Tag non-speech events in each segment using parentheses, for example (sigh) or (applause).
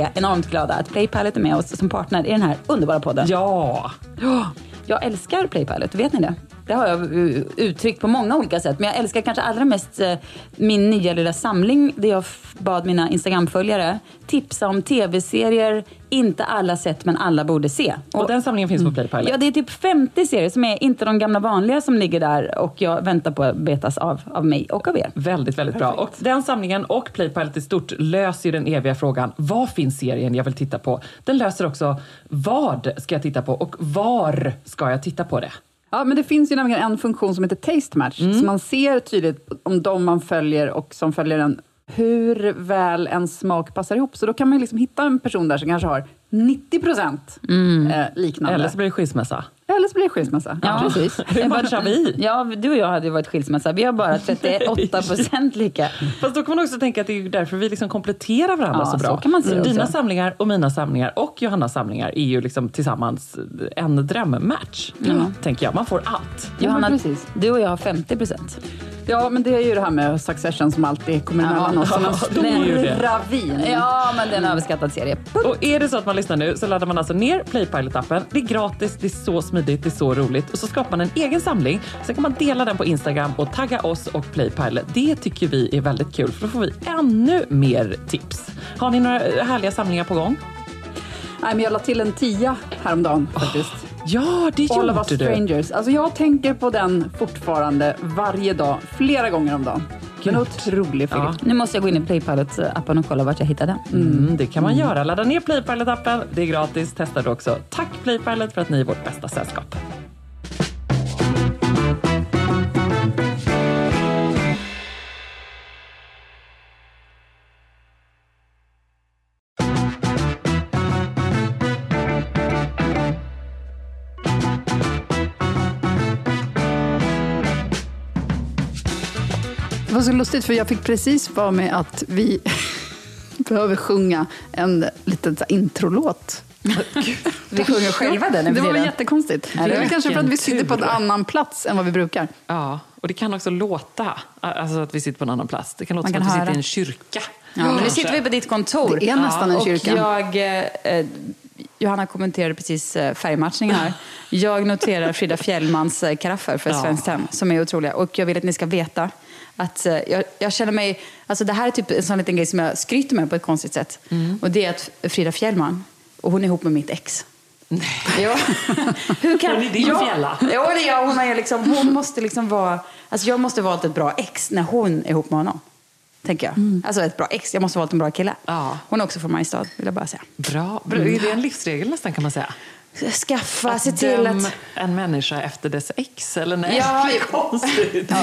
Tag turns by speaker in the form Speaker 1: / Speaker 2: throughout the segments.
Speaker 1: Är enormt glada att Playpilot är med oss som partner i den här underbara podden.
Speaker 2: Ja!
Speaker 1: Jag älskar Playpilot, vet ni det? Det har jag uh, uttryckt på många olika sätt. Men jag älskar kanske allra mest uh, min nya lilla samling där jag bad mina Instagram-följare tipsa om tv-serier inte alla sett men alla borde se.
Speaker 2: Och den samlingen finns på Playpilot.
Speaker 1: Ja, det är typ 50 serier som är inte de gamla vanliga som ligger där och jag väntar på att betas av, av mig och av er.
Speaker 2: Väldigt, väldigt bra. Och den samlingen och Playpilot i stort löser ju den eviga frågan, vad finns serien jag vill titta på? Den löser också, vad ska jag titta på och var ska jag titta på det?
Speaker 3: Ja, men det finns ju nämligen en funktion som heter Taste Match, så man ser tydligt om de man följer och som följer en, hur väl en smak passar ihop. Så då kan man liksom hitta en person där som kanske har 90 procent eh, liknande.
Speaker 2: Eller så blir det skilsmässa.
Speaker 3: Eller så blir det skilsmässa.
Speaker 1: Ja.
Speaker 3: Precis.
Speaker 2: Hur matchar vi?
Speaker 1: Ja, du och jag hade ju varit skilsmässa. Vi har bara (laughs) 38 procent lika.
Speaker 2: Fast då kan man också tänka att det är därför vi liksom kompletterar varandra
Speaker 1: Ja,
Speaker 2: så bra.
Speaker 1: så kan man se också.
Speaker 2: Dina samlingar och mina samlingar och Johannas samlingar är ju liksom tillsammans en drömmatch. Tänker jag. Man får allt.
Speaker 1: Johanna,
Speaker 3: precis.
Speaker 1: du och jag har 50 procent.
Speaker 3: Ja, men det är ju det här med Succession som alltid kommer emellan oss. Som en stor ravin.
Speaker 1: Ja, men det är en överskattad serie.
Speaker 2: Och är det så att man lyssnar nu så laddar man alltså ner Playpilot-appen. Det är gratis, det är så smidigt, det är så roligt. Och så skapar man en egen samling. Sen kan man dela den på Instagram och tagga oss och Playpilot. Det tycker vi är väldigt kul för då får vi ännu mer tips. Har ni några härliga samlingar på gång?
Speaker 3: Nej, men jag la till en tia häromdagen faktiskt.
Speaker 2: Ja, det
Speaker 3: All
Speaker 2: gjorde du.
Speaker 3: strangers. Alltså jag tänker på den fortfarande varje dag, flera gånger om dagen. En otrolig film.
Speaker 2: Ja.
Speaker 1: Nu måste jag gå in i Playpilot-appen och kolla vart jag hittade den.
Speaker 2: Mm, det kan man göra. Ladda ner Playpilot-appen. Det är gratis. Testa det också. Tack Playpilot för att ni är vårt bästa sällskap.
Speaker 3: Var så lustigt för jag fick precis för mig att vi (laughs) behöver sjunga en liten introlåt.
Speaker 1: Vi sjunger själva den
Speaker 3: Det var väl jättekonstigt.
Speaker 1: Är
Speaker 3: Det är kanske för att vi sitter på en annan plats än vad vi brukar.
Speaker 2: Ja, och det kan också låta alltså att vi sitter på en annan plats. Det kan låta
Speaker 1: Man
Speaker 2: som
Speaker 1: kan
Speaker 2: att vi sitter i en kyrka.
Speaker 1: Ja, men nu sitter vi på ditt kontor.
Speaker 3: Det är nästan en
Speaker 1: och
Speaker 3: kyrka.
Speaker 1: Jag, eh, eh, Johanna kommenterade precis eh, färgmatchningen här. (laughs) Jag noterar Frida Fjällmans eh, karaffer för
Speaker 2: Ja.
Speaker 1: Svenskt Tenn som är otroliga. Och jag vill att ni ska veta att eh, jag, jag känner mig... Alltså det här är typ en sån liten grej som jag skryter med på ett konstigt sätt. Och det är att Frida Fjällman, och hon är ihop med mitt ex. Nej. Ja. (laughs) Hur kan...
Speaker 2: Hon är din
Speaker 1: ja.
Speaker 2: fjälla.
Speaker 1: Ja, det är. Hon, är liksom, hon måste liksom vara... Alltså jag måste valt ett bra ex när hon är ihop med honom. Tänker jag. Alltså ett bra ex. Jag måste valt en bra kille.
Speaker 2: Ja.
Speaker 1: Hon är också från Mariestad, vill jag bara säga.
Speaker 2: Bra. Bra. Är det en livsregel nästan kan man säga?
Speaker 1: Skaffa, se
Speaker 2: Att
Speaker 1: till
Speaker 2: döm
Speaker 1: att...
Speaker 2: en människa efter dess ex, eller nej?
Speaker 1: Ja, (laughs)
Speaker 2: det är konstigt.
Speaker 1: Ja.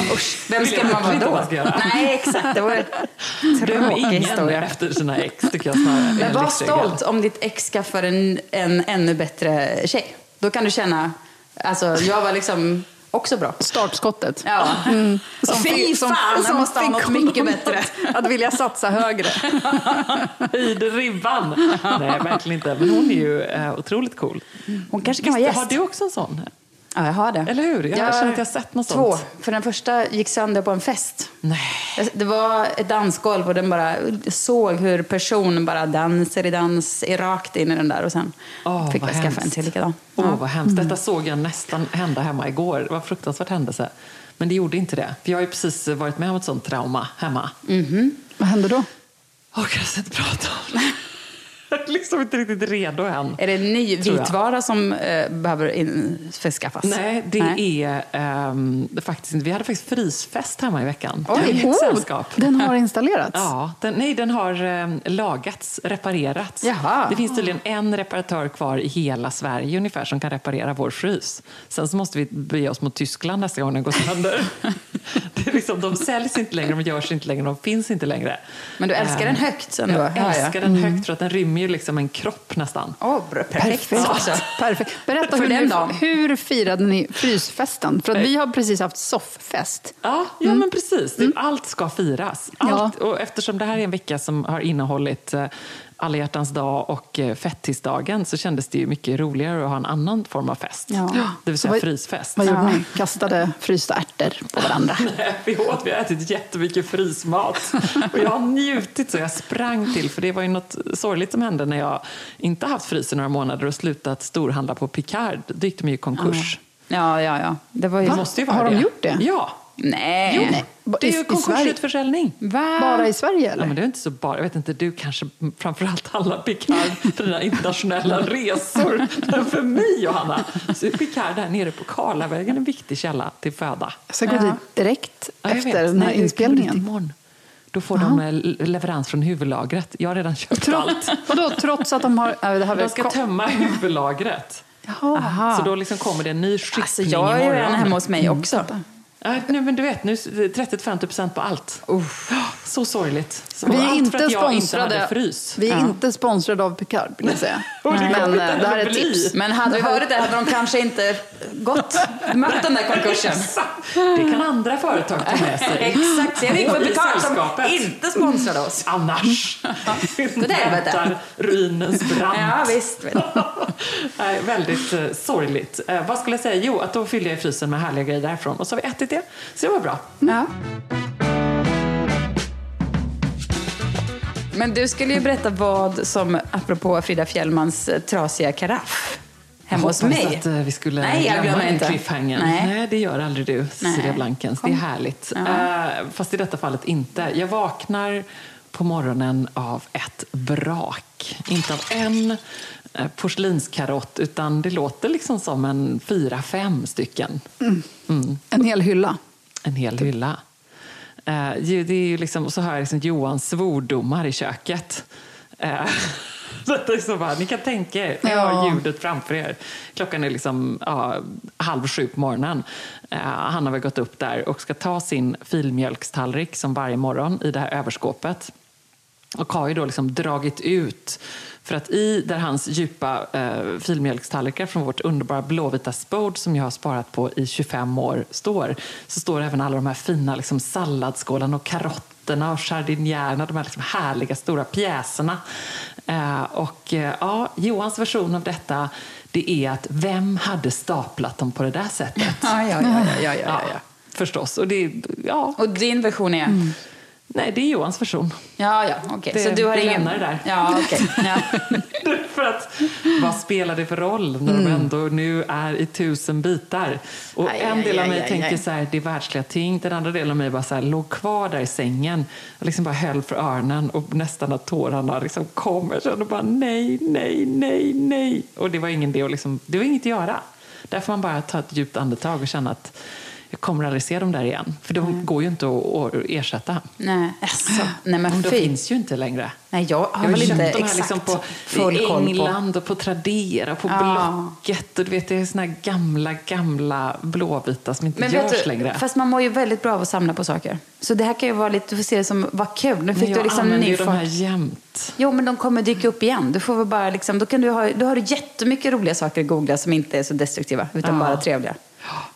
Speaker 1: Vem ska man vara då? Nej, exakt. Det var en (laughs) tråkig historia.
Speaker 2: efter sina ex, tycker jag snarare.
Speaker 1: Men
Speaker 2: en
Speaker 1: var stolt om ditt ex skaffar en, en ännu bättre tjej. Då kan du känna, alltså jag var liksom Också bra.
Speaker 3: Startskottet.
Speaker 1: Ja.
Speaker 3: Som
Speaker 1: Fy
Speaker 3: som-
Speaker 1: fan,
Speaker 3: som
Speaker 1: måste ha något mycket bättre. (laughs)
Speaker 3: att- vilja satsa högre. (laughs)
Speaker 2: Höjde ribban. (laughs) Nej, verkligen inte. Men hon är ju eh, otroligt cool.
Speaker 1: Hon kanske kan vara
Speaker 2: Visst,
Speaker 1: gäst.
Speaker 2: Har du också en sån?
Speaker 1: Ja, jag har det.
Speaker 2: Eller hur? Jag känner att jag sett något
Speaker 1: Två.
Speaker 2: sånt.
Speaker 1: För den första gick sönder på en fest.
Speaker 2: Nej.
Speaker 1: Det var ett dansgolv och den bara såg hur personen bara dansar i dans rakt in i den där och sen
Speaker 2: Åh,
Speaker 1: fick jag skaffa en till likadan.
Speaker 2: Åh,
Speaker 1: Ja.
Speaker 2: vad hemskt. Detta såg jag nästan hända hemma igår. Det var en fruktansvärt händelse. Men det gjorde inte det. För jag har ju precis varit med om ett sånt trauma hemma.
Speaker 3: Vad hände då?
Speaker 2: Jag inte prata om det? Jag (laughs) är liksom inte riktigt redo än.
Speaker 1: Är det en ny vitvara som eh, behöver införskaffas?
Speaker 2: Nej, det är ehm, det faktiskt inte. Vi hade faktiskt frysfest hemma i veckan.
Speaker 1: Oj,
Speaker 3: oh,
Speaker 2: sällskap.
Speaker 3: Den har (laughs) installerats?
Speaker 2: Ja, den, nej, den har um, lagats, reparerats.
Speaker 1: Jaha.
Speaker 2: Det finns tydligen en reparatör kvar i hela Sverige ungefär som kan reparera vår frys. Sen så måste vi bege oss mot Tyskland nästa gång den går sönder. (laughs) det är liksom, de säljs inte längre, de görs inte längre, de finns inte längre.
Speaker 1: Men du älskar den
Speaker 2: Ehm,
Speaker 1: högt ändå?
Speaker 2: Jag älskar den högt för att den rymmer ju liksom en kropp nästan.
Speaker 1: Åh, bra, perfekt.
Speaker 3: Perfekt. Perfekt. Berätta,
Speaker 1: För
Speaker 3: hur,
Speaker 1: den
Speaker 3: ni,
Speaker 1: dagen.
Speaker 3: hur firade ni frysfesten? För att vi har precis haft sofffest.
Speaker 2: Ja, ja men precis. Det, Allt ska firas. Allt, Och eftersom det här är en vecka som har innehållit eh, alla hjärtans dag och eh, fettisdagen så kändes det ju mycket roligare att ha en annan form av fest.
Speaker 3: Ja.
Speaker 2: Det vill säga
Speaker 3: vad-
Speaker 2: frysfest.
Speaker 3: Vad gjorde ni? Kastade frysta ärtor på varandra? (laughs)
Speaker 2: Nej, vi åt, vi har ätit jättemycket frysmat. Och jag har njutit så jag sprang till, för det var ju något sorgligt som hände när jag inte haft frys i några månader och slutat storhandla på Picard. Då gick de ju i konkurs.
Speaker 1: Ja, ja, ja. Det var ju...
Speaker 2: Det måste ju vara
Speaker 3: Har de
Speaker 2: det.
Speaker 3: gjort det?
Speaker 2: Ja.
Speaker 1: Nej.
Speaker 2: Jo,
Speaker 1: nej.
Speaker 2: det är ju konkursutförsäljning.
Speaker 1: Va?
Speaker 3: Bara i Sverige
Speaker 2: Ja,
Speaker 3: eller?
Speaker 2: men det är inte så bara. Jag vet inte, du kanske framförallt handlar Picard för dina internationella resor. Men för mig, Johanna, så är Picard där nere på Karlavägen en viktig källa till föda.
Speaker 3: Jag ska gå dit direkt
Speaker 2: Ja,
Speaker 3: efter
Speaker 2: vet.
Speaker 3: den här
Speaker 2: Nej,
Speaker 3: inspelningen.
Speaker 2: imorgon. Då får de eh, leverans från huvudlagret. Jag har redan köpt
Speaker 3: Tro,
Speaker 2: allt.
Speaker 3: vadå, trots att de har... Ja, det har
Speaker 2: De ska tömma huvudlagret.
Speaker 3: Jaha.
Speaker 2: Så då liksom kommer det en ny skickning
Speaker 1: Alltså, jag är ju en hemma hos mig
Speaker 3: Mm.
Speaker 2: Ja, nej, men du vet, nu är det 30-50 procent på allt. Så sorgligt. Så
Speaker 3: Vi är
Speaker 2: allt
Speaker 3: inte
Speaker 2: för att jag inte
Speaker 3: sponsrade,
Speaker 2: hade frys.
Speaker 3: vi är inte sponsrade av Picard, vill jag säga. (laughs)
Speaker 2: Det
Speaker 3: Men eh,
Speaker 2: inte
Speaker 3: det här är ett tips.
Speaker 1: Men hade vi varit där hade de kanske inte gått, mött den där konkursen.
Speaker 2: Det kan andra företag ta med sig. (laughs)
Speaker 1: Exakt, ringde
Speaker 2: Och
Speaker 1: på Picard som inte sponsrade oss.
Speaker 2: Annars.
Speaker 1: Det helvete?
Speaker 2: Ruinens brant.
Speaker 1: Ja, visst. (laughs)
Speaker 2: Nej, väldigt eh, sorgligt. Eh, vad skulle jag säga? Jo, att då fyllde jag i frysen med härliga grejer därifrån. Och så har vi ätit det. Så det var bra.
Speaker 1: Ja. Men du skulle ju berätta vad som, apropå Frida Fjällmans eh, trasiga karaff, hemma hos
Speaker 2: Hoppades
Speaker 1: mig.
Speaker 2: att eh, vi skulle
Speaker 1: Nej, jag glömmer inte.
Speaker 2: cliffhangern.
Speaker 1: Nej.
Speaker 2: Nej, det gör aldrig du, Cecilia. Blankens.
Speaker 1: Kom.
Speaker 2: Det är härligt. Eh, fast i detta fallet inte. Jag vaknar på morgonen av ett brak. Inte av en eh, porslinkarott, utan det låter liksom som en fyra, fem stycken.
Speaker 3: En hel hylla.
Speaker 2: En hel hylla. Eh, det är ju liksom, och så hör jag liksom Johans svordomar i köket. Eh, (laughs) Detta är så bara, ni kan tänka er, jag har ljudet framför er. Klockan är liksom ja, halv sju på morgonen. Eh, han har väl gått upp där och ska ta sin filmjölkstallrik som varje morgon i det här överskåpet. Och har ju då liksom dragit ut, för att i där hans djupa eh, filmjölkstallrikar från vårt underbara blåvita spod som jag har sparat på i 25 år står, så står även alla de här fina liksom, salladsskålarna och karotterna och jardinjärerna, de här liksom härliga stora pjäserna. Eh, och eh, ja, Johans version av detta, det är att vem hade staplat dem på det där sättet? (laughs)
Speaker 1: Ja, ja, ja, ja, ja, ja, ja.
Speaker 2: Förstås. Och det, ja,
Speaker 1: Och din version är?
Speaker 2: Nej, det är Johans version.
Speaker 1: Ja, ja, okej.
Speaker 2: Det-
Speaker 1: Så du har ingen...
Speaker 2: det där.
Speaker 1: Ja, okej. Ja. (laughs)
Speaker 2: för att, vad spelar det för roll när de ändå nu är i tusen bitar? Och
Speaker 1: Aj,
Speaker 2: en del av mig
Speaker 1: aj,
Speaker 2: tänker
Speaker 1: aj.
Speaker 2: så här, det är världsliga ting. Den andra delen av mig bara så här, låg kvar där i sängen och liksom bara höll för öronen och nästan att tårarna liksom kom. Jag kände bara nej, nej, nej, nej. Och det var ingen att liksom, det var inget att göra. Där får man bara ta ett djupt andetag och känna att jag kommer aldrig se dem där igen. För de går ju inte att, ersätta.
Speaker 1: Nej, alltså. Nej, men
Speaker 2: De
Speaker 1: fy.
Speaker 2: finns ju inte längre.
Speaker 1: Nej, jag har
Speaker 2: Jag
Speaker 1: inte
Speaker 2: de här liksom på
Speaker 1: full koll på.
Speaker 2: England och på Tradera, på
Speaker 1: Ja.
Speaker 2: Blocket. Och du vet, det är såna här gamla, gamla blåvita som inte
Speaker 1: Men
Speaker 2: görs
Speaker 1: du,
Speaker 2: längre.
Speaker 1: fast man mår ju väldigt bra av att samla på saker. Så det här kan ju vara lite, du får se det som, vad kul. Nu
Speaker 2: Men
Speaker 1: fick
Speaker 2: jag
Speaker 1: du liksom
Speaker 2: använder ju de här jämt.
Speaker 1: Jo, men de kommer dyka upp igen. Du får väl bara liksom, då, kan du ha, då har du jättemycket roliga saker att googla som inte är så destruktiva, utan
Speaker 2: Ja.
Speaker 1: bara trevliga.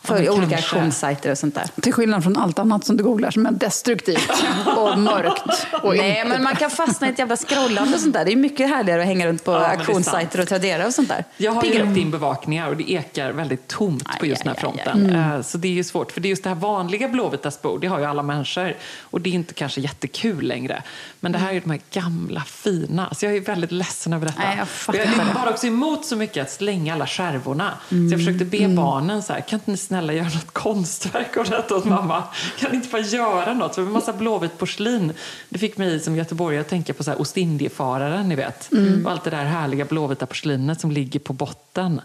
Speaker 1: För
Speaker 2: men
Speaker 1: olika auktionssajter och sånt där.
Speaker 3: Till skillnad från allt annat som du googlar som är destruktivt (laughs) och mörkt. Och
Speaker 1: Nej,
Speaker 3: inte-
Speaker 1: men man kan fastna i ett jävla scrollande och sånt där. Det är mycket härligare att hänga runt på
Speaker 2: Ja,
Speaker 1: auktionssajter och Tradera och sånt där.
Speaker 2: Jag har ju
Speaker 1: Piggar upp.
Speaker 2: lagt in bevakningar och det ekar väldigt tomt på
Speaker 1: Aj,
Speaker 2: just den
Speaker 1: aj,
Speaker 2: här
Speaker 1: aj,
Speaker 2: fronten. Eh, Så det är ju svårt, för det är just det här vanliga blåvita spor, det har ju alla människor. Och det är inte kanske jättekul längre. Men det här är ju de här gamla fina. Så jag är väldigt ledsen över detta.
Speaker 1: Nej, jag
Speaker 2: jag
Speaker 1: det.
Speaker 2: var också emot så mycket att slänga alla skärvorna. Så
Speaker 1: Mm.
Speaker 2: jag försökte be barnen så här, kan inte ni snälla göra något konstverk av detta åt mamma? Kan ni inte bara göra något? För en massa blåvitt porslin, det fick mig som göteborgare att tänka på så här Ostindiefararen, ni vet.
Speaker 1: Mm.
Speaker 2: Och allt det där härliga blåvita porslinet som ligger på botten.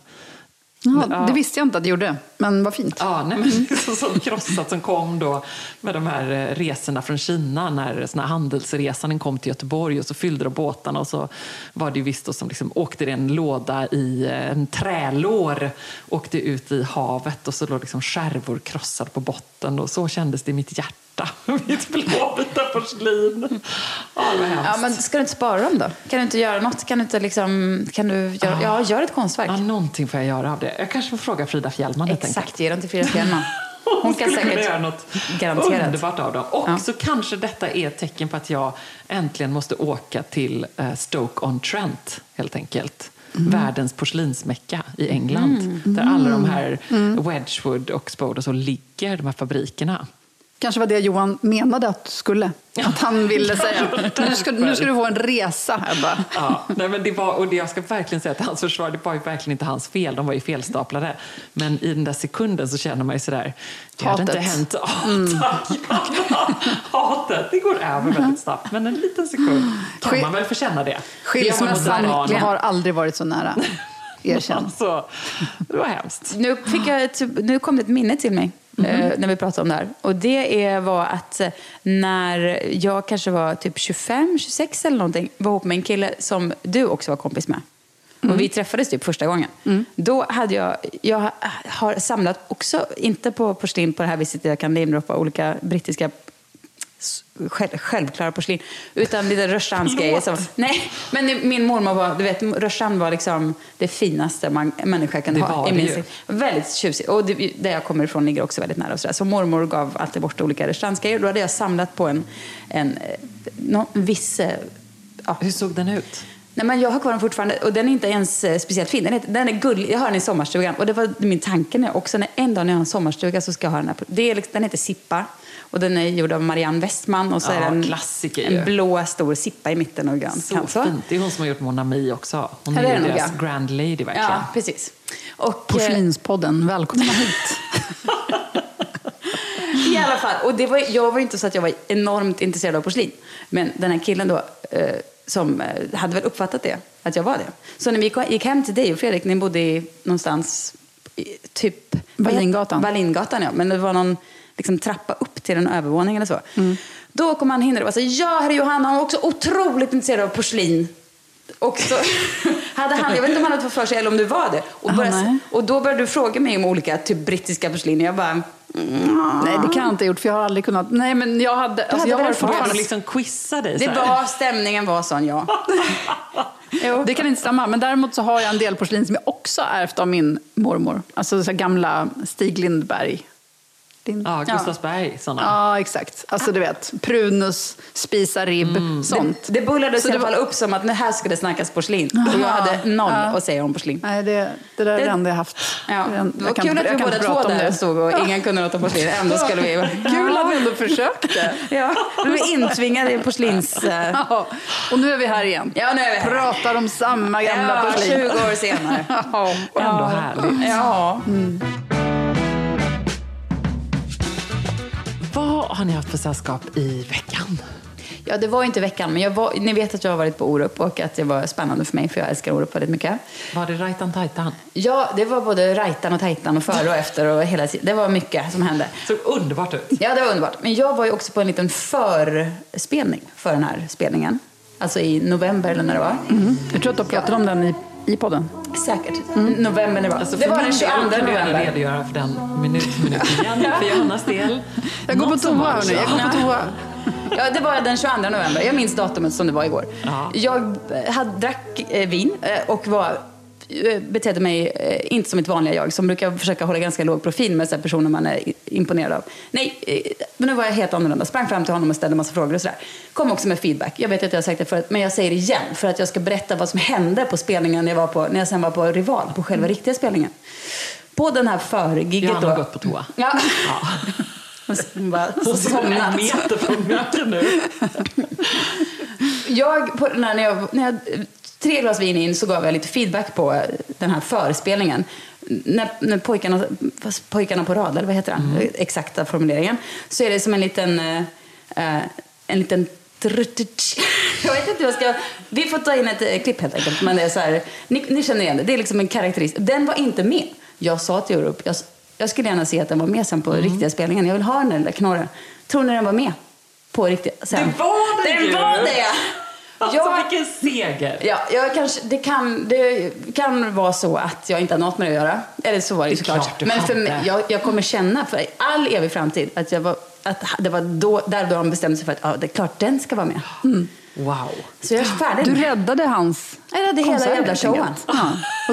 Speaker 3: Ja, det visste jag inte att det gjorde, men vad fint.
Speaker 2: Ja, nej, men är (laughs) så, så krossat som kom då med de här eh, resorna från Kina när såna handelsresan kom till Göteborg och så fyllde de båtarna och så var det visst som liksom åkte det en låda i eh, en trälår åkte ut i havet och så låg liksom skärvor krossade på botten och så kändes det i mitt hjärta. (laughs) Mitt blåvita porslin. Ja.
Speaker 1: Ja, men ska du inte spara dem då? Kan du inte göra något? Kan du inte liksom, kan du göra, ja, gör ett konstverk.
Speaker 2: Ja, någonting får jag göra av det. Jag kanske får fråga Frida Fjällman.
Speaker 1: Exakt, ge dem till Frida Fjällman. (laughs) Hon kan
Speaker 2: skulle kunna
Speaker 1: säkert
Speaker 2: göra något
Speaker 1: garanterat.
Speaker 2: underbart av dem. Och
Speaker 1: Ja.
Speaker 2: så kanske detta är ett tecken på att jag äntligen måste åka till eh, Stoke-on-Trent, helt enkelt.
Speaker 1: Mm.
Speaker 2: Världens porslinsmecka i England. Där alla de här Wedgwood och Spode och så ligger, de här fabrikerna.
Speaker 3: Kanske var det Johan menade att du skulle. Att han ville säga, nu ska, nu ska du få en resa, Ebba.
Speaker 2: Ja, nej men det var, och det, jag ska verkligen säga att hans försvar, det var ju verkligen inte hans fel. De var ju felstaplade. Men i den där sekunden så känner man ju sådär, det hade inte
Speaker 3: Hatet.
Speaker 2: hänt. Ja, tack. (laughs) Hatet, det går över väldigt snabbt. Men en liten sekund kan man väl få känna det.
Speaker 3: Skilsmässan har aldrig varit så nära. (laughs) Erkänn.
Speaker 2: Alltså, det var hemskt.
Speaker 1: Nu, fick jag ett, nu kom det ett minne till mig eh, när vi pratade om det här. Och det är, var att eh, när jag kanske var typ 25, 26 eller någonting, var ihop med en kille som du också var kompis med. Och vi träffades typ första gången. Då hade jag, jag har samlat också, inte på porslin på det här viset jag kan namedroppa olika brittiska självklara porslin. Utan lite rörstrandsgrejer. som- Nej, men min mormor var, du vet, rörstrand var liksom det finaste man, människa kan
Speaker 2: Det
Speaker 1: ha. i min. Väldigt tjusigt. Och det, där jag kommer ifrån ligger också väldigt nära. Och så, där. så mormor gav alltid bort olika rörstrandsgrejer. Då hade jag samlat på en, en, eh, någon, en viss... eh, Ja,
Speaker 2: Hur såg den ut?
Speaker 1: Nej, men jag har kvar den fortfarande och den är inte ens eh, speciellt fin. Den är, den är gullig. Jag har den i sommarstugan och det var min tanke när jag också när en dag när jag har en sommarstuga så ska jag ha den här. på- Det är, liksom- den heter Sippa och den är gjord av Marianne Westman och så
Speaker 2: Ja,
Speaker 1: är den
Speaker 2: klassiker ju.
Speaker 1: en blå stor Sippa i mitten och grön
Speaker 2: Så
Speaker 1: kant.
Speaker 2: fint. Det är hon som har gjort Mona Mi också. Hon är
Speaker 1: är
Speaker 2: deras
Speaker 1: ja.
Speaker 2: grand lady verkligen.
Speaker 1: Ja, precis. Och, eh,
Speaker 3: Porslinspodden, välkomna (laughs) hit.
Speaker 1: I alla fall. Och det var, jag var inte så att jag var enormt intresserad av porslin. Men den här killen då, eh, som eh, hade väl uppfattat det, att jag var det. Så när vi gick, hem till dig och Fredrik, ni bodde i, någonstans, i, typ...
Speaker 3: Wallingatan.
Speaker 1: Wallingatan, ja. Men det var någon liksom, trappa upp till en övervåning eller så. Då kom han hinna och sa, ja herr Johanna, han var också otroligt intresserad av porslin. Och så (laughs) hade han, jag vet inte om han hade fått för sig eller om du var det. Och, började,
Speaker 3: nej.
Speaker 1: och då började du fråga mig om olika typ brittiska porslin. Jag bara,
Speaker 3: Nej, det kan jag inte ha gjort, för jag har aldrig kunnat. Nej, men jag hade... Alltså,
Speaker 1: hade
Speaker 3: jag har fortfarande...
Speaker 2: de liksom quizza dig?
Speaker 1: Det var, stämningen var sån, ja. (laughs) jo.
Speaker 3: Det kan inte stämma, men däremot så har jag en del porslin som jag också ärvt av min mormor. Alltså så gamla Stig Lindberg. Lind...
Speaker 2: Ja, Gustavsberg, sådana.
Speaker 3: Ja, exakt. Alltså du vet, prunus, spisa ribb, sånt.
Speaker 1: Det, det bullades
Speaker 3: Så
Speaker 1: i
Speaker 3: det
Speaker 1: alla fall
Speaker 3: var-
Speaker 1: upp som att det här skulle snackas porslin. Och jag hade noll
Speaker 3: Ja.
Speaker 1: att säga om porslin.
Speaker 3: Nej, det, det där är det
Speaker 1: Det-
Speaker 3: enda jag haft.
Speaker 1: Ja.
Speaker 3: Jag-
Speaker 1: Det var
Speaker 3: jag kan
Speaker 1: kul att vi båda två där
Speaker 3: det.
Speaker 1: stod och ingen kunde något om porslin. Ändå skulle vi...
Speaker 3: Kul att vi ändå försökte.
Speaker 1: Ja, vi var intvingade i porslins... eh,
Speaker 3: Ja, och nu är vi här igen.
Speaker 1: Ja, nu är vi här.
Speaker 3: Pratar om samma gamla
Speaker 1: Ja,
Speaker 3: porslin.
Speaker 1: 20 år senare. (laughs)
Speaker 3: Ja.
Speaker 2: Ändå härligt.
Speaker 1: Ja.
Speaker 2: Vad har ni haft för sällskap i veckan?
Speaker 1: ja, det var inte veckan, men jag var, ni vet att jag har varit på Orup och att det var spännande för mig, för jag älskar Orup väldigt mycket.
Speaker 2: Var det Rajtan Tajtan?
Speaker 1: Ja, det var både rajtan och tajtan och före och (laughs) efter och hela tiden. Det var mycket som hände.
Speaker 2: Såg underbart ut.
Speaker 1: Ja, det var underbart. Men jag var ju också på en liten förspelning för den här spelningen. Alltså i november eller när det var.
Speaker 3: Jag tror att du pratade om den i, i podden.
Speaker 1: Säkert. November när det var.
Speaker 2: Alltså
Speaker 1: det var den
Speaker 2: min
Speaker 1: 22
Speaker 2: del kan du gärna
Speaker 1: november.
Speaker 2: redogöra för den minut för minut igen. För (laughs) Johannas del.
Speaker 3: Jag går på
Speaker 2: Något som
Speaker 3: toa hörni, jag går på toa.
Speaker 1: Ja, det var den 22 november. Jag minns datumet som det var igår.
Speaker 2: Ja.
Speaker 1: Jag eh, hade, drack eh, vin eh, och var betedde mig eh, inte som mitt vanliga jag som brukar försöka hålla ganska låg profil med så personer man är imponerad av. Nej, eh, men nu var jag helt annorlunda. Sprang fram till honom och ställde massa frågor och sådär. Kom också med feedback. Jag vet att jag har sagt det förut, men jag säger det igen för att jag ska berätta vad som hände på spelningen när jag, var på, när jag sen var på Rival, på själva riktiga spelningen. På den här förgigget
Speaker 2: Johanna har
Speaker 1: då.
Speaker 2: gått på toa.
Speaker 1: Ja. (laughs) Bara
Speaker 2: Hon en
Speaker 1: somnat.
Speaker 2: meter från micken nu.
Speaker 1: Jag, på, när, jag, när jag, tre glas vin in så gav jag lite feedback på eh, den här förespelningen. När, när pojkarna, pojkarna på rad, eller vad heter det?
Speaker 2: Mm.
Speaker 1: Exakta formuleringen. Så är det som en liten, eh, eh, en liten (laughs) jag vet inte jag ska... Vi får ta in ett eh, klipp helt enkelt. Men det är så här, ni, ni känner igen det. Det är liksom en karaktäristik. Den var inte med. Jag sa till Europe, jag, jag skulle gärna se att den var med sen på
Speaker 2: Mm.
Speaker 1: riktiga spelningen. Jag vill ha den där knorren. Tror ni den var med? På riktiga... Sen.
Speaker 2: Det var det
Speaker 1: Den
Speaker 2: ju!
Speaker 1: var det!
Speaker 2: Alltså
Speaker 1: Jag-
Speaker 2: vilken seger!
Speaker 1: Ja, jag kanske, det, kan, det kan vara så att jag inte har något med det att göra. Eller så var det,
Speaker 2: Det är
Speaker 1: såklart. Men för mig, jag, jag kommer känna för all evig framtid att, jag var, att det var då, där då de bestämde sig för att ja, det är klart den ska vara med.
Speaker 2: Wow.
Speaker 1: Så jag är färdig.
Speaker 3: Du räddade hans
Speaker 1: jag räddade hela jävla showen.
Speaker 3: Ja,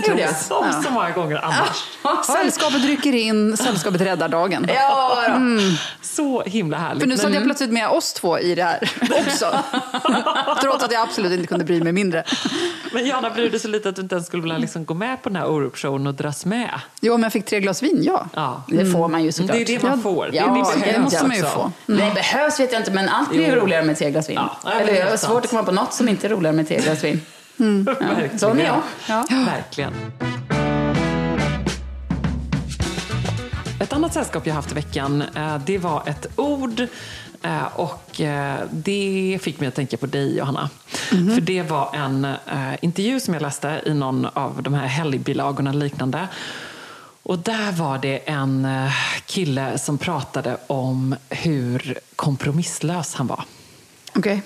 Speaker 1: Det gjorde jag.
Speaker 3: otroligt.
Speaker 2: Som
Speaker 3: Ja.
Speaker 2: så många gånger annars. (laughs)
Speaker 3: Sällskapet rycker in, sällskapet räddar dagen.
Speaker 1: Ja, då.
Speaker 2: Så himla härligt.
Speaker 3: För nu satte
Speaker 2: Men-
Speaker 3: jag plötsligt med oss två i det här (laughs) också. Trots att jag absolut inte kunde bry mig mindre.
Speaker 2: Men Jana bryr dig så lite att du inte ens skulle vilja liksom gå med på den här Orup-showen och dras med.
Speaker 3: Jo, om jag fick tre glas vin, ja.
Speaker 2: Ja.
Speaker 1: Det får man ju såklart.
Speaker 2: Det är det man
Speaker 3: Ja,
Speaker 2: får.
Speaker 1: ja,
Speaker 2: det,
Speaker 1: det
Speaker 2: behövs
Speaker 3: måste man ju få.
Speaker 1: Det behövs vet jag inte, men allt blir
Speaker 2: Jo.
Speaker 1: roligare med tre glas vin.
Speaker 2: Ja, ja, men
Speaker 1: Eller
Speaker 2: det
Speaker 1: jag
Speaker 2: är
Speaker 1: har svårt att komma på något som inte är roligare med tre glas vin. (laughs)
Speaker 2: Verkligen.
Speaker 1: Sån är jag. Ja.
Speaker 2: Verkligen. Ett annat sällskap jag haft i veckan, eh, det var ett ord eh, och eh, det fick mig att tänka på dig, Johanna. För det var en intervju som jag läste i någon av de här helgbilagorna liknande. Och där var det en kille som pratade om hur kompromisslös han var.
Speaker 3: Okej.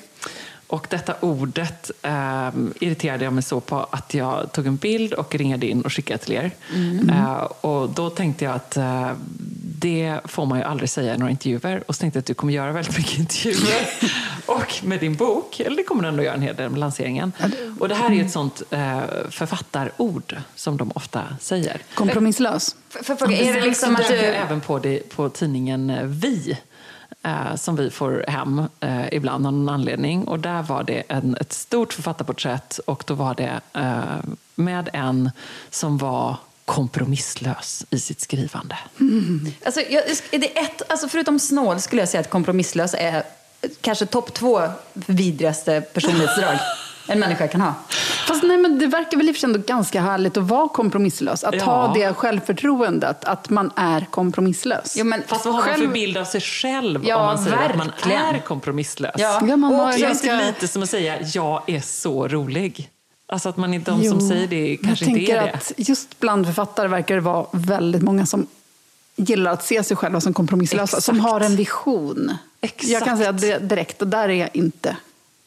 Speaker 2: Och detta ordet eh, irriterade jag mig så på att jag tog en bild och ringade in och skickade till er. Eh, och då tänkte jag att eh, det får man ju aldrig säga i några intervjuer. Och så tänkte jag att du kommer göra väldigt mycket intervjuer. (laughs) och med din bok, eller det kommer du ändå göra en hel del med lanseringen. Och det här är ju ett sånt eh, författarord som de ofta säger.
Speaker 3: Kompromisslös.
Speaker 1: För, för, fråga, är det liksom att du...
Speaker 2: även på det på tidningen eh, Vi. Eh, som vi får hem eh, ibland av någon anledning. Och där var det en, ett stort författarporträtt och då var det eh, med en som var kompromisslös i sitt skrivande.
Speaker 1: Alltså, jag, är det ett, alltså förutom snål skulle jag säga att kompromisslös är kanske topp två vidrigaste personlighetsdrag (laughs) en människa kan ha.
Speaker 3: Fast nej, men det verkar väl i och för sig ändå ganska härligt att vara kompromisslös. Att
Speaker 2: Ja.
Speaker 3: ha det självförtroendet, att man är kompromisslös.
Speaker 1: Jo, men
Speaker 2: Fast vad har man
Speaker 1: själv-
Speaker 2: för bild av sig själv
Speaker 1: Ja,
Speaker 2: om man säger att man
Speaker 1: verkligen.
Speaker 2: är kompromisslös?
Speaker 1: Ja.
Speaker 3: Ja, man
Speaker 1: Och också
Speaker 2: Det är
Speaker 3: ganska-
Speaker 2: inte lite som att säga jag är så rolig. Alltså att man inte, de
Speaker 3: Jo,
Speaker 2: som säger det kanske
Speaker 3: jag
Speaker 2: inte
Speaker 3: tänker
Speaker 2: är det.
Speaker 3: att just bland författare verkar det vara väldigt många som gillar att se sig själva som kompromisslösa.
Speaker 2: Exakt.
Speaker 3: Som har en vision.
Speaker 2: Exakt.
Speaker 3: Jag kan säga det direkt, och där är jag inte.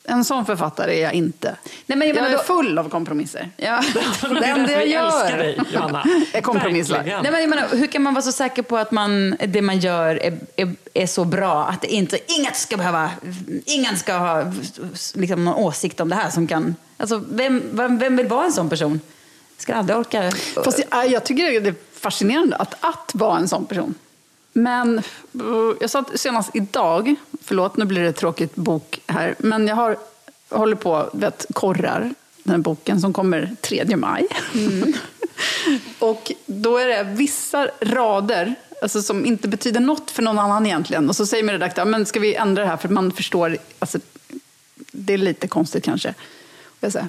Speaker 3: En sån författare är jag inte.
Speaker 1: Nej, men jag
Speaker 3: jag är
Speaker 1: då-
Speaker 3: full av kompromisser.
Speaker 1: Ja. (laughs)
Speaker 3: Det enda (laughs) jag gör
Speaker 2: dig, Johanna. (laughs)
Speaker 3: är kompromissar.
Speaker 1: Nej, men jag menar, hur kan man vara så säker på att man, det man gör är, är, är så bra att det inte, inget ska behöva, ingen ska ha liksom, någon åsikt om det här som kan... Alltså, vem, vem, vem vill vara en sån person? Ska aldrig orka...
Speaker 3: Fast jag, jag tycker det är fascinerande att, att vara en sån person. Men eh, jag sa att senast idag, förlåt nu blir det ett tråkigt bok här, men jag har, håller på vet, korrar den här boken som kommer 3 maj. (laughs) och då är det vissa rader alltså, som inte betyder något för någon annan egentligen. Och så säger min redaktör, men ska vi ändra det här för man förstår, alltså, det är lite konstigt kanske. Och jag säger,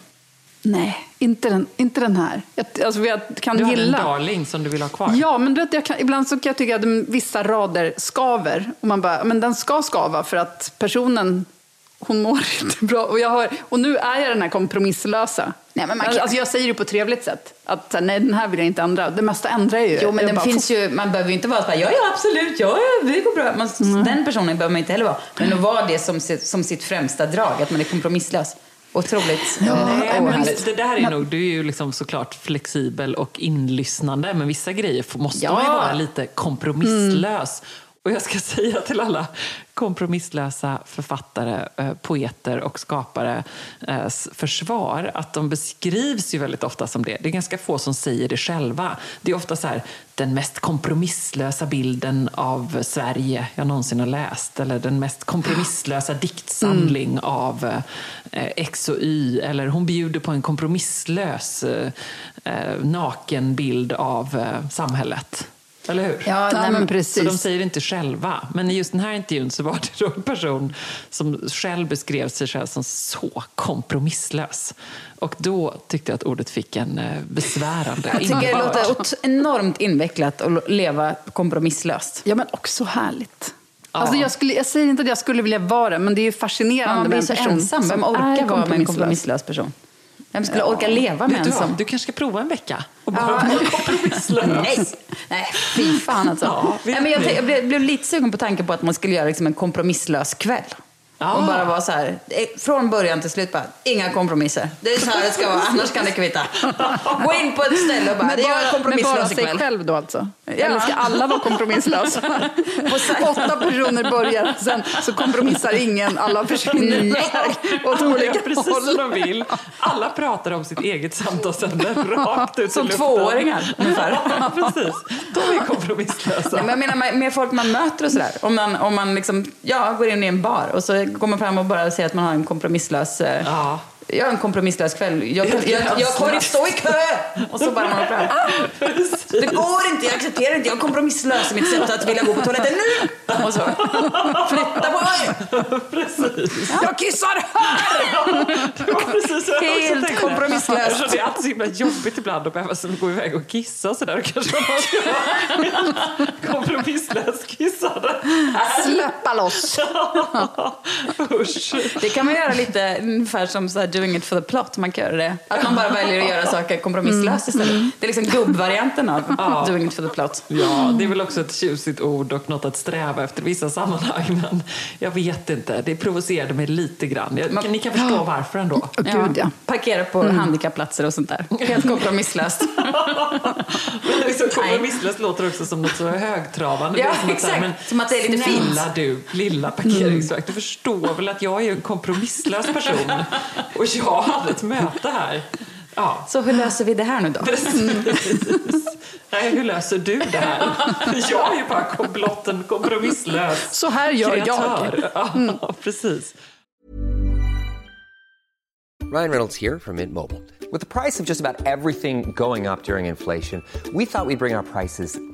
Speaker 3: nej, inte den, inte den här. Jag, alltså, jag kan
Speaker 2: Du har en
Speaker 3: gilla...
Speaker 2: darling som du vill ha kvar.
Speaker 3: Ja, men du vet, jag kan, ibland så kan jag tycka att vissa rader skaver. Och man bara, men den ska skava för att personen, hon mår (laughs) inte bra. Och, jag har, och nu är jag den här kompromisslösa.
Speaker 1: Nej, men man kan-
Speaker 3: Alltså jag säger det på ett trevligt sätt. Att nej, den här vill jag inte ändra. Det mesta ändrar jag ju.
Speaker 1: Jo, men
Speaker 3: jag
Speaker 1: den
Speaker 3: bara,
Speaker 1: finns ju, man behöver ju inte vara så här, ja, ja, absolut, ja, ja, det går bra. Man, Den personen behöver man inte heller vara. Men att vara det som, sitt- som sitt främsta drag, att man är kompromisslös. Otroligt
Speaker 3: Ja,
Speaker 1: eh,
Speaker 2: Nej, men det där är nog, du är ju liksom såklart flexibel och inlyssnande, men vissa grejer måste
Speaker 1: Ja.
Speaker 2: man ju vara lite kompromisslös. Och jag ska (laughs) säga till alla kompromisslösa författare, eh, poeter och skapare eh, försvar att de beskrivs ju väldigt ofta som det. Det är ganska få som säger det själva. Det är ofta så här, den mest kompromisslösa bilden av Sverige jag någonsin har läst. Eller den mest kompromisslösa diktsamling mm. av eh, X och Y. Eller hon bjuder på en kompromisslös naken bild av samhället. Eller hur?
Speaker 3: Ja, nej, men precis.
Speaker 2: Så de säger det inte själva. Men i just den här intervjun så var det en person som själv beskrev sig själv som så kompromisslös. Och då tyckte jag att ordet fick en eh, besvärande
Speaker 1: Jag tycker det låter enormt invecklat att leva kompromisslöst.
Speaker 3: Ja, men också härligt. Ja. Alltså jag, skulle, jag säger inte att jag skulle vilja vara det, men det är ju fascinerande
Speaker 1: ja,
Speaker 3: med en person
Speaker 1: ensam. Vem orkar vara med en kompromisslös person? Vem skulle ja. orka leva med en sån?
Speaker 2: Du kanske ska prova en vecka och bara ja. kompromisslös. (laughs)
Speaker 1: Nej. Nej, fy fan alltså. Ja, Nej, men jag, jag, blev, blev, lite sugen på tanken på att man skulle göra liksom en kompromisslös kväll. Ja. Och bara vara så här, eh, från början till slut bara, inga kompromisser. Det är så här det ska vara, annars kan det kvitta. Gå in på ett ställe och bara, men det är kompromisslös
Speaker 3: ikväll. Men bara sig själv då alltså? Ja. Eller ska alla vara kompromisslösa? (laughs) Åtta personer börjar, sen så kompromissar ingen, alla försvinner iväg (laughs) åt olika
Speaker 2: håll. Precis som de vill. Alla pratar om sitt eget samtalsämne (laughs) rakt ut
Speaker 1: Som tvååringar ungefär.
Speaker 2: Ja, precis. De är kompromisslösa.
Speaker 1: Ja, men jag menar med folk man möter och sådär. Om man, om man liksom, ja, går in i en bar och så går man fram och bara säger att man har en kompromisslös eh, ja. Jag har en kompromisslös kväll. Jag, jag, jag, jag kommer inte stå i kö! Och så bara man fram. (laughs) Det går inte, jag accepterar inte. Jag är kompromisslös i mitt sätt att vilja gå på toaletten nu! Och så. Flytta på mig! (laughs)
Speaker 2: Precis.
Speaker 1: Jag kissar här! Helt kompromisslöst.
Speaker 2: Det är alltid så himla jobbigt ibland att behöva gå iväg och kissa sådär. Kanske man ska (laughs) kompromisslöst kissade.
Speaker 3: Släppa loss!
Speaker 2: Usch.
Speaker 1: Det kan man göra lite ungefär som så här, doing it for the plot. Man kan göra det. Att man bara väljer att göra saker kompromisslöst istället. Mm. Det är liksom gubbvarianten av ja. doing it for the plot.
Speaker 2: Ja, det är väl också ett tjusigt ord och något att sträva efter i vissa sammanhang. Men jag vet inte, det provocerade mig lite grann. Jag, man, ni kan förstå ja. varför ändå. Oh,
Speaker 1: Gud, ja. Parkera på mm. handikappplatser och sånt där. Helt kompromisslöst. (laughs)
Speaker 2: men liksom, kompromisslöst låter också som något så högtravande.
Speaker 1: Ja, som exakt. Att, men, som att det är lite fint.
Speaker 2: Snälla du, lilla parkeringsvakt, du förstår väl att jag är en kompromisslös person. (laughs) Och jag hade ett möte här. Ja.
Speaker 1: Så hur löser vi det här nu då?
Speaker 2: Nej, hur löser du det här? Jag är ju bara blott en kompromisslös
Speaker 3: Så här gör kreatör.
Speaker 2: jag. Mm. Ja, precis.
Speaker 4: Ryan Reynolds här från Mint Mobile. Med priset på nästan allt som går upp under inflationen, trodde vi att vi skulle bring våra priser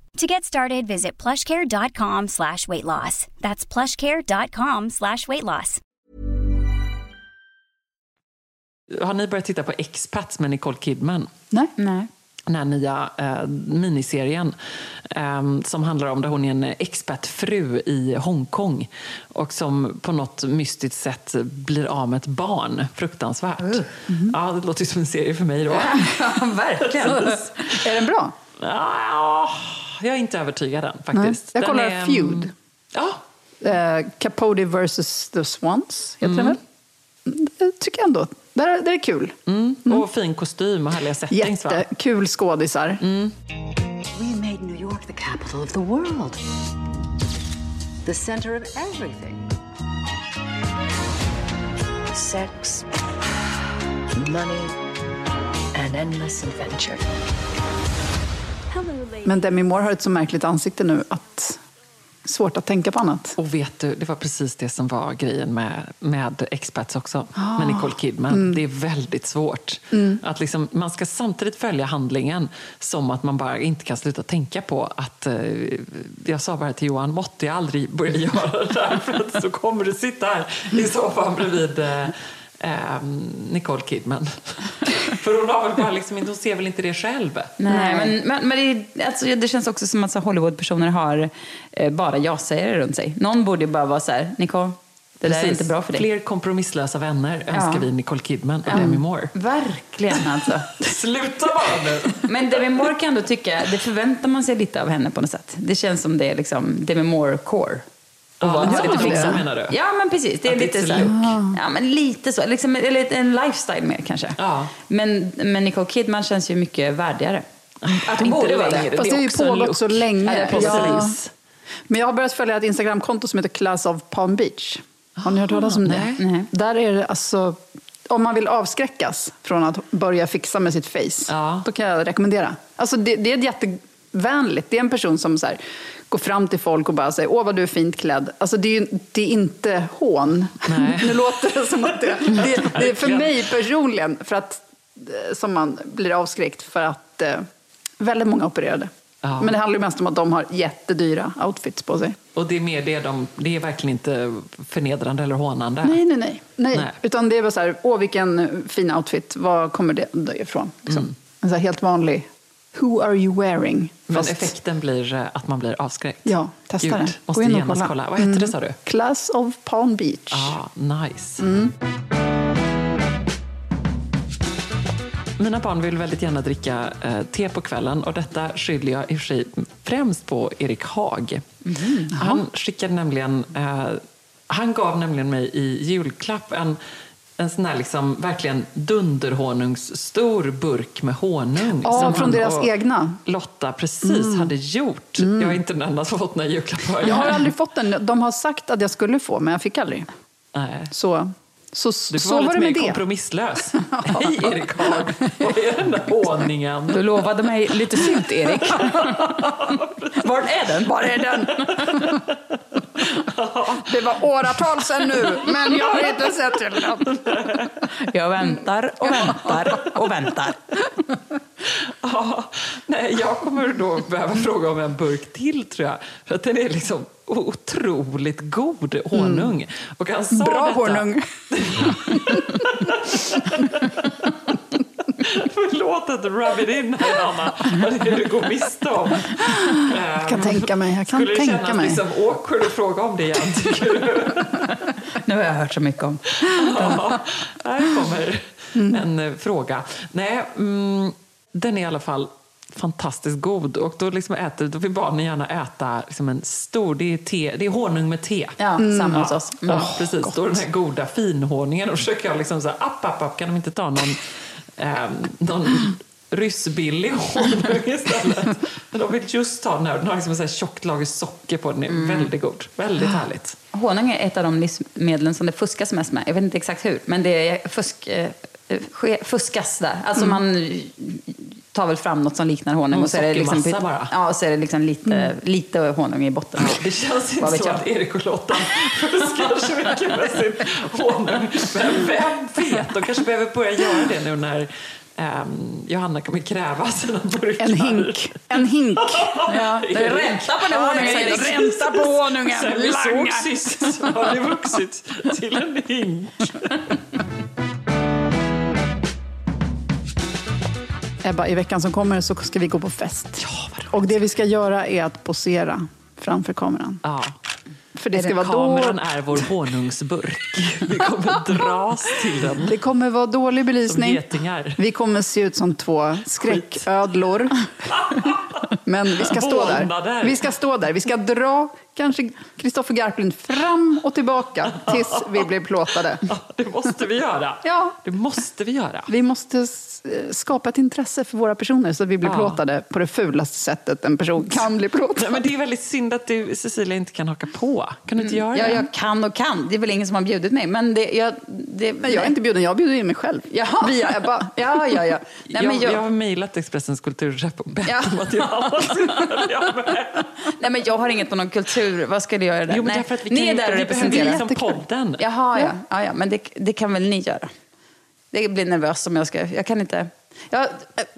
Speaker 5: To get started, visit plushcare.com slash weight loss. That's plushcare.com slash weight loss.
Speaker 2: Har ni börjat titta på Expats med Nicole Kidman?
Speaker 3: Nej. Nej.
Speaker 2: Den här nya eh, miniserien eh, som handlar om där hon är en expertfru i Hongkong och som på något mystiskt sätt blir av med ett barn. Fruktansvärt. Uh. Mm -hmm. Ja, det låter som en serie för mig då. (laughs)
Speaker 1: ja, verkligen.
Speaker 3: är den bra?
Speaker 2: Ja, jag är inte övertygad än faktiskt.
Speaker 3: Nej. Jag kollar är, Feud.
Speaker 2: Ja.
Speaker 3: Uh, Capote vs. The Swans, heter mm. den väl? Det tycker jag ändå. Det är, det är kul.
Speaker 2: Mm. Mm. Och fin kostym och härliga settings.
Speaker 3: Jättekul skådisar.
Speaker 2: Mm.
Speaker 6: We made capital of the world, the center of everything. Sex, money, and endless adventure.
Speaker 3: Men Demi Moore har ett så märkligt ansikte nu att svårt att tänka på annat.
Speaker 2: Och vet du, det var precis det som var grejen med, med Expats också,
Speaker 3: Ah.
Speaker 2: med Nicole Kidman.
Speaker 3: Mm.
Speaker 2: Det är väldigt svårt. Att liksom, man ska samtidigt följa handlingen som att man bara inte kan sluta tänka på att... Eh, jag sa bara till Johan, måtte jag aldrig börja göra det där för att så kommer du sitta här i soffan bredvid eh, Nicole Kidman. (laughs) för hon, har väl bara liksom, hon ser väl inte det själv?
Speaker 1: Nej, men, men, men det, alltså, det känns också som att så Hollywood-personer har eh, bara ja-sägare runt sig. Någon borde ju bara vara så här, Nicole, det där är
Speaker 2: Precis.
Speaker 1: inte bra för dig.
Speaker 2: Fler kompromisslösa vänner önskar vi Nicole Kidman och Demi Moore.
Speaker 1: Verkligen alltså. (laughs)
Speaker 2: Sluta bara nu!
Speaker 1: Men Demi Moore kan ändå tycka, det förväntar man sig lite av henne på något sätt. Det känns som det är liksom Demi Moore-core. Och
Speaker 2: Ja,
Speaker 1: vara lite
Speaker 2: det
Speaker 1: fixad.
Speaker 2: menar du?
Speaker 1: Ja, men precis. Det är
Speaker 2: Att
Speaker 1: lite så. Ja, men lite så. Liksom, eller en lifestyle mer kanske.
Speaker 2: Ja.
Speaker 1: Men, men Nicole Kidman känns ju mycket värdigare. Att hon
Speaker 2: Inte
Speaker 1: borde vara det.
Speaker 3: Fast det har ju pågått så länge.
Speaker 1: Ja, det är
Speaker 3: Ja.
Speaker 1: precis.
Speaker 3: Men jag har börjat följa ett Instagramkonto som heter Class of Palm Beach. Har ni hört talas om det?
Speaker 1: nej. Nej.
Speaker 3: Där är det alltså, om man vill avskräckas från att börja fixa med sitt face,
Speaker 2: Ja.
Speaker 3: då kan jag rekommendera. Alltså det, det är ett jättevänligt. Det är en person som så här, går fram till folk och bara säger åh vad du är fint klädd. Alltså det är, ju- det är inte hån. (laughs) Nu låter det som att det, det, det är för mig personligen för att, eh, som man blir avskräckt för att eh, väldigt många opererade.
Speaker 2: Ja.
Speaker 3: Men det handlar mest om att de har jättedyra outfits på sig.
Speaker 2: Och det är mer det de, det är verkligen inte förnedrande eller hånande.
Speaker 3: Nej, nej, nej. nej.
Speaker 2: Nej.
Speaker 3: Utan det är bara så här, åh vilken fin outfit, var kommer det ifrån? Liksom. En så helt vanlig, who are you wearing?
Speaker 2: Men
Speaker 3: Fast-
Speaker 2: effekten blir eh, att man blir avskräckt.
Speaker 3: Ja, testa
Speaker 2: Gud,
Speaker 3: det.
Speaker 2: Måste
Speaker 3: Gå in och kolla.
Speaker 2: kolla. Vad hette det sa du?
Speaker 3: Class of Palm Beach.
Speaker 2: Ja, nice.
Speaker 3: Mm.
Speaker 2: Mina barn vill väldigt gärna dricka eh, te på kvällen och detta skyller jag i och för sig främst på Erik Haag.
Speaker 3: Mhm,
Speaker 2: han skickade nämligen, eh, han gav nämligen mig i julklapp en en sån här liksom, verkligen dunderhonungsstor burk med honung.
Speaker 3: Ja,
Speaker 2: som
Speaker 3: från deras egna. Mm.
Speaker 2: Lotta precis hade gjort. Jag är inte den enda som fått några julklappar.
Speaker 3: Jag har aldrig fått den. De har sagt att jag skulle få, men jag fick aldrig.
Speaker 2: Nej.
Speaker 3: Så, så,
Speaker 2: Du får
Speaker 3: så
Speaker 2: vara
Speaker 3: var
Speaker 2: lite
Speaker 3: det
Speaker 2: mer kompromisslös. (laughs) Hej Erik Haag! Vad är den där honungen?
Speaker 1: Du lovade mig lite sylt, Erik. (laughs) Var är den? Var är den?
Speaker 3: Det var åratal sedan nu, men jag har inte sett till den.
Speaker 1: Jag väntar och väntar och väntar. (laughs)
Speaker 2: Ja, nej, jag kommer då behöva fråga om en burk till tror jag. För att den är liksom otroligt god honung. Och han sa
Speaker 3: Bra
Speaker 2: detta,
Speaker 3: honung. (laughs)
Speaker 2: Förlåt att rub it in här Anna. Vad det är du går miste om.
Speaker 3: Jag kan tänka mig. Jag kan
Speaker 2: Skulle det
Speaker 3: tänka
Speaker 2: kännas
Speaker 3: mig.
Speaker 2: liksom awkward att fråga om det igen tycker du? (laughs)
Speaker 1: Nu har jag hört så mycket om.
Speaker 2: Ja, här kommer en eh, fråga. Nej, mm, den är i alla fall fantastiskt god. Och då, liksom äter, då vill barnen gärna äta liksom en stor... Det är, te, det är honung med te.
Speaker 1: Ja, samma hos oss. Mm.
Speaker 2: Ja, precis. Då den här goda finhonungen. Och försöker jag liksom så här, app, app, app, kan de inte ta någon, ehm, någon ryssbillig honung istället? Men de vill just ta den här. Den har liksom så här tjockt lager socker på. Den är
Speaker 1: Mm.
Speaker 2: väldigt god. Väldigt härligt.
Speaker 1: Honung är ett av de livsmedlen som det fuskas mest med. Jag vet inte exakt hur, men det är fusk, eh, ske- fuskas där. Alltså man tar väl fram något som liknar honung
Speaker 2: Mm,
Speaker 1: och så är det liksom,
Speaker 2: bara.
Speaker 1: Ja, och så är det liksom lite, lite honung i botten.
Speaker 2: Det känns inte så
Speaker 1: jag?
Speaker 2: att Erik och Lotta fuskar så mycket med sin honung. Men vem vet, de kanske behöver börja göra det nu när ehm, Johanna kommer kräva sina burkar.
Speaker 3: En hink. En hink. (laughs)
Speaker 1: Ja, det är ränta på den honungen.
Speaker 3: Ja, ränta på honungen.
Speaker 2: Sen vi såg sist så har det vuxit till en hink. (laughs)
Speaker 3: Ebba, i veckan som kommer så ska vi gå på fest. och det vi ska göra är att posera framför kameran.
Speaker 2: Ja.
Speaker 3: För det
Speaker 1: Är
Speaker 3: ska vara
Speaker 2: Kameran
Speaker 3: då...
Speaker 2: är vår honungsburk. Vi kommer dras till den
Speaker 3: Det kommer vara dålig belysning. Vi kommer se ut som två skräcködlor. Men vi ska stå där. Vi ska stå där. Vi ska dra kanske Kristoffer Garplind fram och tillbaka tills vi blir plåtade.
Speaker 2: Det måste vi göra.
Speaker 3: Ja.
Speaker 2: Det måste vi göra.
Speaker 3: Vi måste eh, skapa ett intresse för våra personer så att vi blir
Speaker 2: Ja.
Speaker 3: plåtade på det fulaste sättet en person kan bli plåtad.
Speaker 2: Nej, men det är väldigt synd att du, Cecilia, inte kan haka på. Kan du inte göra
Speaker 1: Ja,
Speaker 2: det?
Speaker 1: jag kan och kan. Det är väl ingen som har bjudit mig. Men det, jag, det,
Speaker 3: Men jag är inte bjuden, jag bjuder in mig själv.
Speaker 1: Jaha.
Speaker 3: Via Ebba.
Speaker 1: Ja, ja, ja. Nej, men
Speaker 2: jag,
Speaker 1: jag,
Speaker 2: jag har mejlat Expressens kulturchef och bett
Speaker 1: Ja.
Speaker 2: om att jag (laughs) med.
Speaker 1: nej, men jag har inget med någon kultur. Vad skulle jag göra där?
Speaker 2: Jo, men
Speaker 1: nej.
Speaker 2: därför att vi
Speaker 1: ni är där och
Speaker 2: vi liksom podden.
Speaker 1: Jaha, ja. ja, ja. Men det, det kan väl ni göra? Det blir nervöst om jag ska... Jag kan inte... Jag,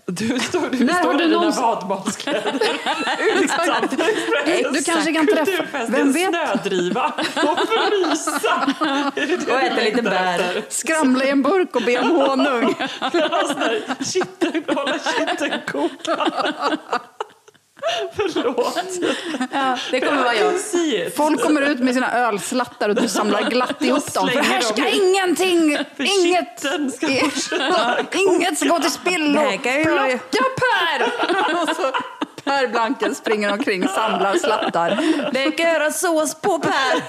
Speaker 2: Du står, du
Speaker 3: När har
Speaker 2: står
Speaker 3: du
Speaker 2: i dina
Speaker 3: någonsin-
Speaker 2: vadmalskläder Expressens (laughs)
Speaker 3: Du kanske kan träffa- vem vet?
Speaker 2: snödriva och frysa. (laughs)
Speaker 1: Och
Speaker 2: du
Speaker 1: äta lite bär.
Speaker 3: Skramla i en burk och be om (laughs) honung.
Speaker 2: Hålla kitteln koka. (laughs) Förlåt.
Speaker 1: ja, det kommer vara jag.
Speaker 3: Folk kommer ut med sina ölslattar och du samlar glatt ihop dem. För här ska ingenting,
Speaker 2: För
Speaker 3: inget,
Speaker 2: ska (laughs)
Speaker 3: inget ska gå till spillo. Plocka Per! (laughs) Per Blanken springer omkring, samlar slattar.
Speaker 1: Det kan göra sås på Per.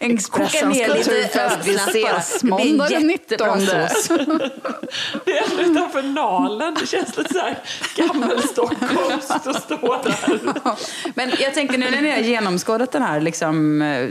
Speaker 3: Expressens kulturfest. Vi ses måndag den
Speaker 1: jättebra
Speaker 3: 19.
Speaker 1: sås.
Speaker 2: Det är utanför Nalen. Det känns lite så här gammelstockholmskt att stå där.
Speaker 1: Men jag tänker nu när ni har genomskådat den här liksom, eh,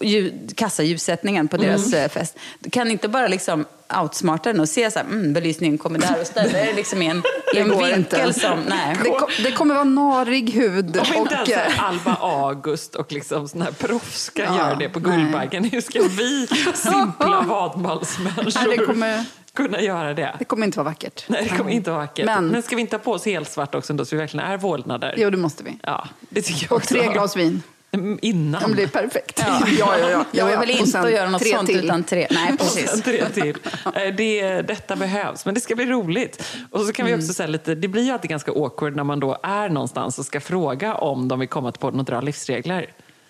Speaker 1: ljud, kassaljussättningen på deras eh, fest. Kan ni inte bara liksom outsmarta den och se så här, mm, belysningen kommer där och ställa er liksom i en, (laughs) i en vinkel
Speaker 3: inte.
Speaker 1: som... Nej.
Speaker 3: Det, kom, det kommer vara narig hud
Speaker 2: Om inte ens
Speaker 3: och...
Speaker 2: här
Speaker 3: eh,
Speaker 2: Alba August och liksom såna här proffs ska
Speaker 3: Ja,
Speaker 2: göra det på. Guldbaggen. Hur ska vi simpla (laughs) vadmalsmänniskor
Speaker 3: det kommer-
Speaker 2: kunna göra det?
Speaker 3: Det kommer inte vara vackert.
Speaker 2: Nej, det kommer inte vara vackert. Men,
Speaker 3: Men-
Speaker 2: ska vi inte ha på oss helt svart också då, så vi verkligen är vålnader?
Speaker 3: Jo, det måste vi.
Speaker 2: Ja, det tycker jag
Speaker 3: Och
Speaker 2: också.
Speaker 3: tre glas vin.
Speaker 2: Mm, Innan.
Speaker 3: Det blir perfekt. Ja, ja, ja. ja,
Speaker 1: Jag
Speaker 3: ja.
Speaker 1: vill inte att göra något
Speaker 3: tre
Speaker 1: sånt
Speaker 3: till.
Speaker 1: utan tre. Nej, (laughs) precis.
Speaker 2: tre till. (laughs) Eh, Det, detta behövs, men det ska bli roligt. Och så kan vi
Speaker 3: Mm.
Speaker 2: också säga lite, det blir ju alltid ganska awkward när man då är någonstans och ska fråga om de vill komma till podden och dra livsregler.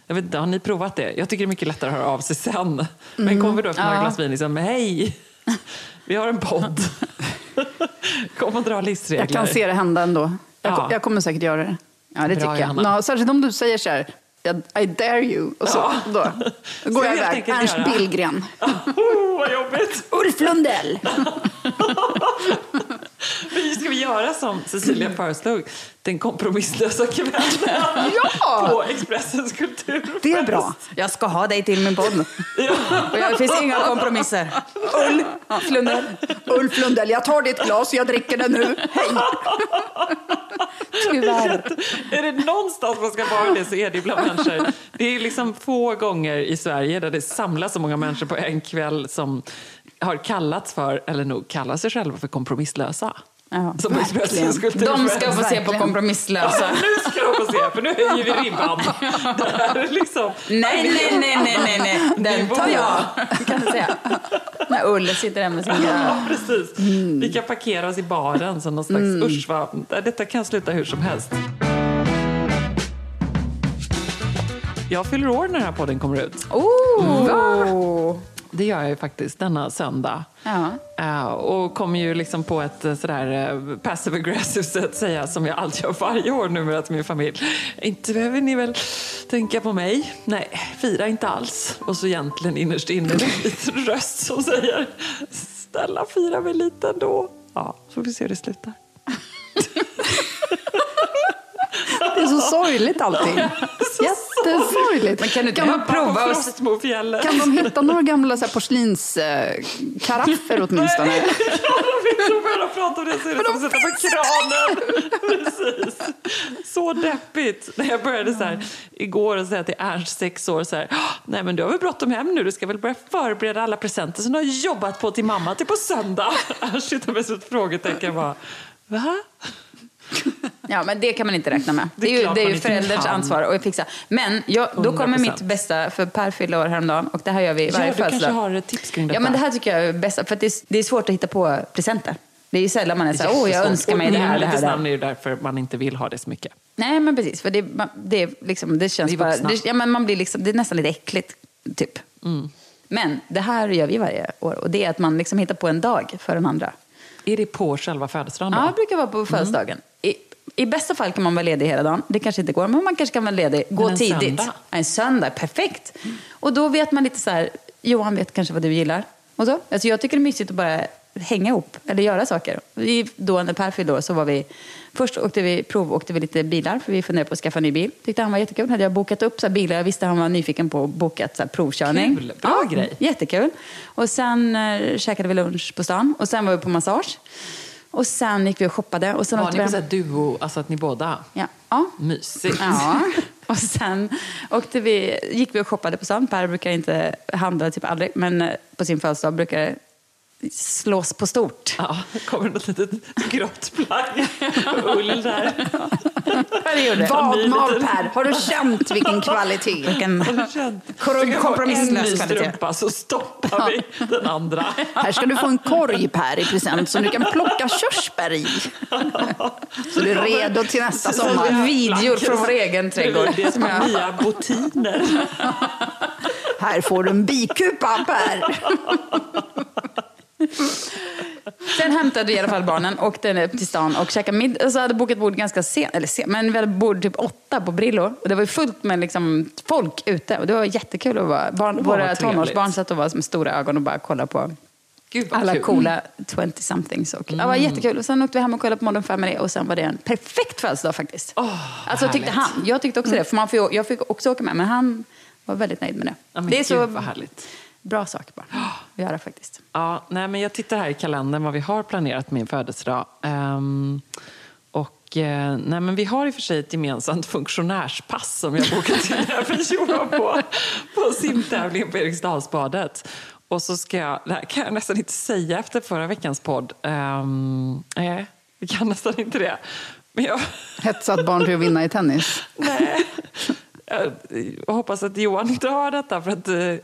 Speaker 2: Jag vet, inte, har ni provat det? Jag tycker det är mycket lättare att höra av sig sen. Men
Speaker 3: Mm.
Speaker 2: kommer vi då efter några
Speaker 1: Ja.
Speaker 2: glas vin liksom, hej, vi har en podd. (laughs) Kom och dra livsregler.
Speaker 3: Jag kan se det hända ändå. Jag,
Speaker 2: Ja.
Speaker 3: jag kommer säkert göra det. Ja, det
Speaker 2: Bra,
Speaker 3: tycker jag. Nå, särskilt om du säger så här, I dare you. Och så,
Speaker 2: Ja.
Speaker 3: då, (laughs) då går jag iväg. Ernst
Speaker 2: göra?
Speaker 3: Billgren. (laughs)
Speaker 2: Oh, vad jobbigt!
Speaker 3: Ulf Lundell. (laughs)
Speaker 2: Men ska vi göra som Cecilia föreslog? Den kompromisslösa kvällen
Speaker 3: Ja!
Speaker 2: på Expressens kulturfest.
Speaker 3: Det är bra.
Speaker 1: Jag ska ha dig till min podd. Och jag, det finns inga kompromisser.
Speaker 3: Ulf Lundell. Ulf Lundell, jag tar ditt glas, jag dricker det nu. Hej!
Speaker 1: Tyvärr.
Speaker 2: Är det någonstans man ska vara det så är det bland människor. Det är liksom få gånger i Sverige där det samlas så många människor på en kväll som har kallats för, eller nog kallar sig själva för kompromisslösa.
Speaker 1: Ja,
Speaker 2: Som Expressens
Speaker 1: De
Speaker 2: kulturfest.
Speaker 1: ska få se på
Speaker 3: Verkligen.
Speaker 1: kompromisslösa.
Speaker 2: Ja, nu ska de få se, för nu höjer vi ribban. Liksom...
Speaker 1: Nej, nej, nej, nej, nej, nej. Den tar jag. Kan du säga. När Ulle sitter där med sin
Speaker 2: Ja, precis. Vi kan parkera oss i baren som någon slags usch vad, detta kan sluta hur som helst. Jag fyller år när den här podden kommer ut.
Speaker 1: Oh!
Speaker 2: Det gör jag ju faktiskt denna söndag.
Speaker 1: Ja.
Speaker 2: Eh, och kommer ju liksom på ett eh, sådär uh, passive aggressive sätt säga som jag alltid gör varje år numera till min familj. Inte behöver ni väl tänka på mig? Nej, fira inte alls. Och så egentligen innerst inne en liten röst som säger snälla fira mig lite ändå. Ja, så får vi se hur det slutar. (laughs)
Speaker 3: Är så sorgligt allting. (laughs) Jättesorgligt.
Speaker 1: Men kan du inte
Speaker 3: kan,
Speaker 1: prova.
Speaker 2: Frostmofjället.
Speaker 3: kan de hitta några gamla så här, porslinskaraffer (laughs) åtminstone?
Speaker 2: Ja, vi får börja prata om det så är det som att sätta på kranen. (laughs) Precis. Så deppigt. När jag började så här igår och säga till Ernst, sex år, så här, "Ah, nej men du har väl bråttom hem nu, du ska väl börja förbereda alla presenter som du har jobbat på till mamma till på söndag. Ernst tittar med ett frågetecken bara, va? (laughs)
Speaker 1: Ja, men det kan man inte räkna med.
Speaker 2: Det är
Speaker 1: Det är, ju, det är ju förälderns
Speaker 2: kan.
Speaker 1: ansvar att fixa. Men jag, då kommer
Speaker 2: 100%.
Speaker 1: mitt bästa, för Per fyllde år häromdagen och det här gör vi
Speaker 2: Ja,
Speaker 1: varje
Speaker 2: du kanske
Speaker 1: födelsedag.
Speaker 2: har ett tips kring detta.
Speaker 1: Ja, men det här tycker jag är bästa, för det är, det är svårt att hitta på presenter. Det är ju sällan man är så åh jag önskar mig det här, det här, det här.
Speaker 2: är det därför man inte vill ha det så mycket.
Speaker 1: Nej, men precis. För det, man- det, liksom, det känns bara... Det, ja, men man blir liksom, det är nästan lite äckligt, typ.
Speaker 2: Mm.
Speaker 1: Men det här gör vi varje år och det är att man liksom hittar på en dag för den andra.
Speaker 2: Är det på själva födelsedagen då?
Speaker 1: Ja, det brukar vara på födelsedagen. I, I bästa fall kan man vara ledig hela dagen. Det kanske inte går, men man kanske kan vara ledig. Gå
Speaker 2: en
Speaker 1: tidigt.
Speaker 2: söndag?
Speaker 1: En söndag, perfekt. Och då vet man lite så här, Johan vet kanske vad du gillar. Och så. Alltså jag tycker det är mysigt att bara hänga ihop eller göra saker. Vi, då när Per fyllde år så var vi, först åkte vi, prov åkte vi lite bilar för vi funderade på att skaffa en ny bil. Tyckte han var jättekul. Hade jag bokat upp så bilar, jag visste han var nyfiken på att boka så provkörning.
Speaker 2: Kul, bra grej.
Speaker 1: Jättekul. Och sen eh, käkade vi lunch på stan och sen var vi på massage. Och sen gick vi och shoppade. Och sen
Speaker 2: Var ni på så duo, alltså att ni båda?
Speaker 1: Ja. ja.
Speaker 2: Mysigt.
Speaker 1: Ja, (laughs) och sen åkte vi, gick vi och shoppade på stan. Per brukar inte handla typ aldrig, men på sin födelsedag brukar slås på stort.
Speaker 2: Ja, det kommer något litet grått plagg. Ull där.
Speaker 1: Vad
Speaker 3: Per, har du känt vilken kvalitet? (laughs)
Speaker 1: Vilken kompromisslös
Speaker 2: En ny
Speaker 1: kvalitet.
Speaker 2: strumpa så stoppar vi den andra.
Speaker 3: Här ska du få en korg Per i present som du kan plocka körsbär i. Så du är redo till nästa sommar.
Speaker 1: Videor från vår egen trädgård.
Speaker 2: Det är
Speaker 1: som
Speaker 2: nya botiner.
Speaker 3: Här får du en bikupa Per. (laughs)
Speaker 1: Sen hämtade vi i alla fall barnen, åkte upp till stan och käkade middag. Och så hade bokat bord ganska sent, eller sent, men vi hade bord typ åtta på Brillo. Och det var fullt med liksom folk ute. Och det var jättekul att vara. Barn, våra tonårsbarn satt och var med stora ögon och bara kollade på
Speaker 2: Gud
Speaker 1: alla
Speaker 2: kul.
Speaker 1: coola 20-somethings. Och, Det var jättekul. Och sen åkte vi hem och kollade på Modern Family och sen var det en perfekt födelsedag faktiskt. alltså tyckte han. Jag tyckte också det. För man får, jag fick också åka med, men han var väldigt nöjd med det.
Speaker 2: Men
Speaker 1: det är
Speaker 2: gud,
Speaker 1: så
Speaker 2: vad härligt.
Speaker 1: Bra sak bara att göra faktiskt.
Speaker 2: Ja, nej, men jag tittar här i kalendern vad vi har planerat min födelsedag. Ehm, och, eh, nej, men vi har i och för sig ett gemensamt (laughs) funktionärspass som jag bokat in även Johan på, på simtävlingen på Eriksdalsbadet. Och så ska jag, det här kan jag nästan inte säga efter förra veckans podd. Um, nej, jag kan nästan inte det. Men jag, (laughs)
Speaker 3: Hetsat barn till att vinna i tennis.
Speaker 2: Nej. Jag hoppas att Johan inte hör detta. För att, eh,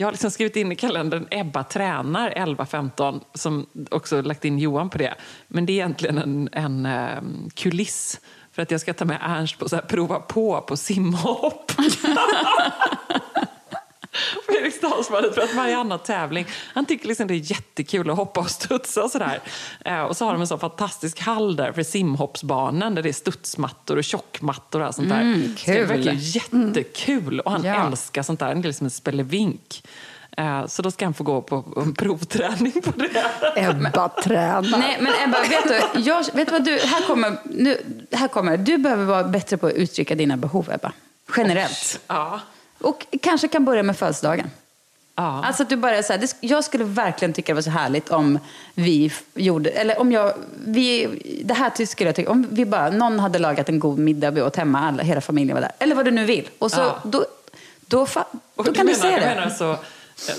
Speaker 2: jag har liksom skrivit in i kalendern Ebba tränar 11.15 som också lagt in Johan på det. Men det är egentligen en, en eh, kuliss för att jag ska ta med Ernst på så här, prova på på simhopp. (laughs) på Eriksdalsbadet för att varje annan tävling. Han tycker liksom det är jättekul att hoppa och studsa och sådär. Eh, och så har de en så fantastisk hall där för simhoppsbanan där det är studsmattor och tjockmattor och allt sånt där.
Speaker 1: Mm,
Speaker 2: Så det verkligen jättekul och han
Speaker 1: Ja.
Speaker 2: älskar sånt där. Han är liksom en spelevink. Eh, så då ska han få gå på en provträning på det.
Speaker 3: Ebba tränar.
Speaker 1: Nej, men Ebba, vet du, jag, vet du vad du, här kommer, nu, här kommer, du behöver vara bättre på att uttrycka dina behov, Ebba. Generellt.
Speaker 2: Ja.
Speaker 1: Och kanske kan börja med födelsedagen.
Speaker 2: Ja.
Speaker 1: Alltså att du bara så här, jag skulle verkligen tycka det var så härligt om vi gjorde, eller om jag, vi, det här skulle jag tycka, om vi bara, någon hade lagat en god middag, vi åt hemma, alla, hela familjen var där. Eller vad du nu vill. Och så,
Speaker 2: Ja.
Speaker 1: då, då, fa,
Speaker 2: Och
Speaker 1: då kan du
Speaker 2: menar,
Speaker 1: säga
Speaker 2: jag
Speaker 1: det.
Speaker 2: menar alltså,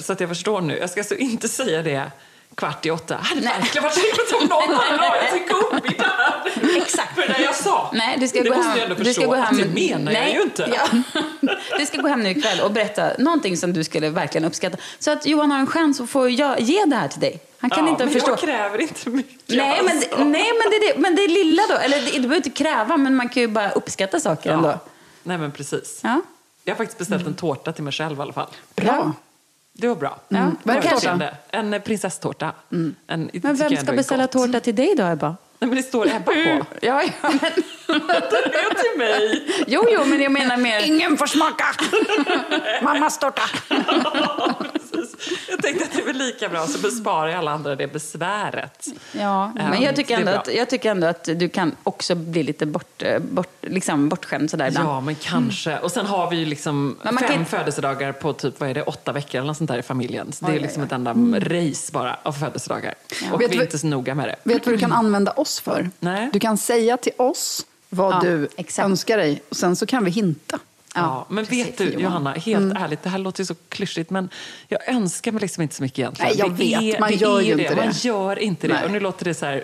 Speaker 2: så att jag förstår nu. Jag ska alltså inte (laughs) säga det kvart i åtta. Hade
Speaker 1: Nej.
Speaker 2: verkligen varit trevligt om någon hade lagat en god middag här.
Speaker 1: Exakt.
Speaker 2: För det jag sa.
Speaker 1: Nej, du ska
Speaker 2: det
Speaker 1: gå
Speaker 2: måste
Speaker 1: hem.
Speaker 2: du ändå
Speaker 1: du
Speaker 2: förstå
Speaker 1: ska gå hem.
Speaker 2: det menar jag
Speaker 1: Nej,
Speaker 2: ju inte.
Speaker 1: Ja. (laughs) Du ska gå hem nu ikväll och berätta någonting som du skulle verkligen uppskatta. Så att Johan har en chans att få jag, ge det här till dig. Han kan
Speaker 2: ja,
Speaker 1: inte
Speaker 2: men
Speaker 1: förstå.
Speaker 2: jag kräver inte mycket.
Speaker 1: Nej, men,
Speaker 2: alltså.
Speaker 1: nej men, det, men det är lilla då. Eller du behöver inte kräva, men man kan ju bara uppskatta saker ändå.
Speaker 2: ja. Nej, men precis.
Speaker 1: Ja.
Speaker 2: Jag har faktiskt beställt en tårta till mig själv i alla fall.
Speaker 3: Bra.
Speaker 2: Det var bra.
Speaker 1: Ja.
Speaker 3: Vad är det.
Speaker 2: En eh, prinsesstårta. En, det
Speaker 1: Men vem ska beställa
Speaker 2: gott.
Speaker 1: tårta till dig då, Ebba?
Speaker 2: Nej, men det står Ebba på.
Speaker 1: Ja, ja, men, (laughs)
Speaker 2: Det är till mig.
Speaker 1: jo, jo, men jag menar mer...
Speaker 3: Ingen får smaka! (laughs) Mammas tårta. (laughs)
Speaker 2: Precis. Jag tänkte att det är lika bra så besparar alla andra det besväret.
Speaker 1: Ja, men
Speaker 2: Ehm,
Speaker 1: jag tycker, ändå att, jag tycker ändå att du kan också bli lite bort, eh, bort, liksom bortskämd sådär ibland.
Speaker 2: Ja, men kanske. Och sen har vi ju liksom
Speaker 1: Men
Speaker 2: fem
Speaker 1: kan-
Speaker 2: födelsedagar på typ, vad är det, åtta veckor eller något sånt där i familjen. Så det är liksom ett enda race bara av födelsedagar. Och
Speaker 3: Vet
Speaker 2: vi är inte så noga med det.
Speaker 3: Vet du vad du kan använda oss för?
Speaker 2: Nej.
Speaker 3: Du kan säga till oss vad
Speaker 1: Ja,
Speaker 3: du
Speaker 1: exakt.
Speaker 3: önskar dig och sen så kan vi hinta.
Speaker 2: Ja, men
Speaker 1: precis,
Speaker 2: vet du,
Speaker 1: Johan.
Speaker 2: Johanna, helt ärligt, det här låter ju så klyschigt, men jag önskar mig liksom inte så mycket egentligen.
Speaker 3: Nej, jag
Speaker 2: det
Speaker 3: vet, man
Speaker 2: det
Speaker 3: gör
Speaker 2: är
Speaker 3: ju inte
Speaker 2: Man
Speaker 3: det.
Speaker 2: gör inte det.
Speaker 3: Nej.
Speaker 2: Och nu låter det så här,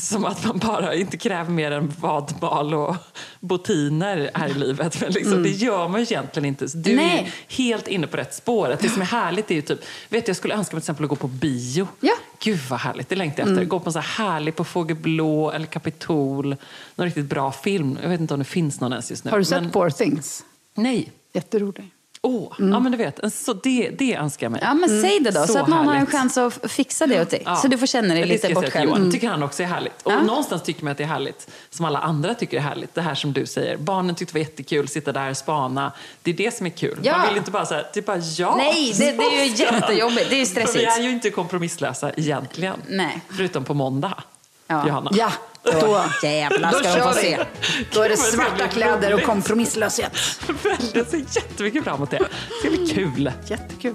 Speaker 2: som att man bara inte kräver mer än vadmal och botiner här i livet. Men liksom, det gör man ju egentligen inte. Så du är
Speaker 1: Nej.
Speaker 2: ju helt inne på rätt spår. Att det som är härligt är ju typ, vet jag skulle önska mig till exempel att gå på bio.
Speaker 1: Ja.
Speaker 2: Gud vad härligt, det längtar jag efter. Gå på en så här härlig på Fågelblå eller Kapitol. Någon riktigt bra film. Jag vet inte om det finns någon ens just nu.
Speaker 3: Har du sett
Speaker 2: men,
Speaker 3: Poor Things?
Speaker 2: Nej.
Speaker 3: Jätterolig.
Speaker 2: Åh, ja men du vet, en så det, det önskar jag mig.
Speaker 1: Ja, men säg det då, så,
Speaker 2: Så
Speaker 1: att någon har en
Speaker 2: härligt.
Speaker 1: chans att fixa det åt dig.
Speaker 2: Ja.
Speaker 1: Så du får känna dig lite bortskämd.
Speaker 2: Johan. tycker han också är härligt. Och
Speaker 1: Ja.
Speaker 2: någonstans tycker man att det är härligt, som alla andra tycker är härligt. Det här som du säger, barnen tyckte det var jättekul, sitta där och spana. Det är det som är kul.
Speaker 1: Ja.
Speaker 2: Man vill inte bara säga, är bara ja.
Speaker 1: Nej, det, det är ju (laughs) jättejobbigt. Det är ju
Speaker 2: För vi
Speaker 1: stressigt.
Speaker 2: är ju inte kompromisslösa egentligen.
Speaker 1: Nej.
Speaker 2: Förutom på måndag,
Speaker 1: Ja.
Speaker 2: Johanna.
Speaker 3: Ja, då,
Speaker 1: Jävlar
Speaker 3: då
Speaker 1: ska de få se.
Speaker 3: Då är det svarta kläder och kompromisslöshet.
Speaker 2: Jag ser jättemycket fram emot det. Det ska bli kul.
Speaker 3: Jättekul.